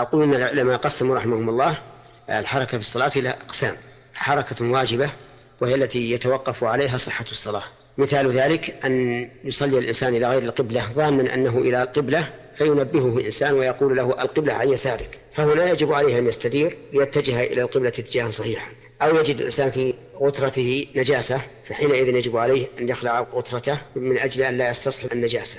أقول أن العلماء قسموا رحمهم الله الحركة في الصلاة إلى أقسام. حركة واجبة وهي التي يتوقف عليها صحة الصلاة. مثال ذلك أن يصلي الإنسان إلى غير القبلة ظانا أنه إلى القبلة فينبهه الإنسان ويقول له القبلة عن يسارك. فهنا يجب عليه أن يستدير ليتجه إلى القبلة اتجاها صحيحا. أو يجد الإنسان في غترته نجاسة فحينئذ يجب عليه أن يخلع غترته من أجل أن لا يستصحب النجاسة.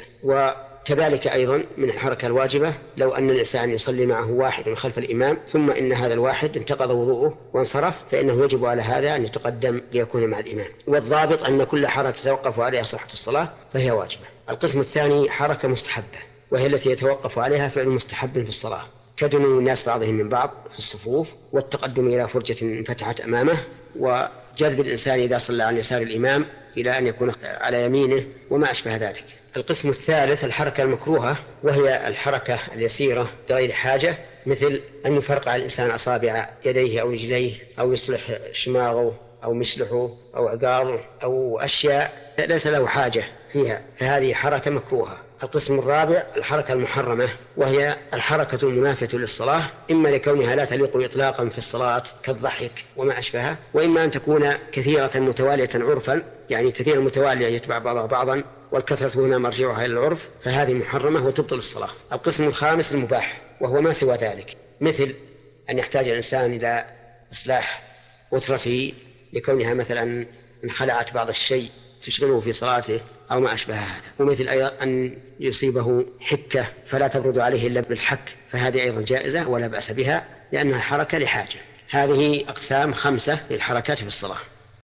وكذلك أيضا من الحركة الواجبة لو أن الإنسان يصلي معه واحد خلف الإمام ثم إن هذا الواحد انتقض وضوءه وانصرف فإنه يجب على هذا أن يتقدم ليكون مع الإمام. والضابط أن كل حركة تتوقف عليها صحة الصلاة فهي واجبة. القسم الثاني حركة مستحبة وهي التي يتوقف عليها فعل مستحب في الصلاة. كدنو الناس بعضهم من بعض في الصفوف والتقدم إلى فرجة انفتحت أمامه وجذب الإنسان إذا صلى عن يسار الإمام إلى أن يكون على يمينه وما أشبه ذلك. القسم الثالث الحركة المكروهة وهي الحركة اليسيرة بغير حاجة مثل أن يفرقع الإنسان أصابع يديه أو رجليه أو يصلح شماغه أو مسلحه أو عقاره أو أشياء ليس له حاجة فيها فهذه حركة مكروهة. القسم الرابع الحركة المحرمة وهي الحركة المنافية للصلاة إما لكونها لا تليق إطلاقا في الصلاة كالضحك وما أشبهه وإما أن تكون كثيرة متوالية عرفا يعني كثيرا متوالية يتبع بعضها بعضا والكثرة هنا مرجعها إلى العرف فهذه محرمة وتبطل الصلاة. القسم الخامس المباح وهو ما سوى ذلك مثل أن يحتاج الإنسان إلى إصلاح غترته لكونها مثلا انخلعت بعض الشيء تشغله في صلاته أو ما أشبه هذا. ومثل أيضا أن يصيبه حكة فلا تبرد عليه إلا بالحك فهذه أيضا جائزة ولا بأس بها لأنها حركة لحاجة. هذه أقسام خمسة للحركات في الصلاة.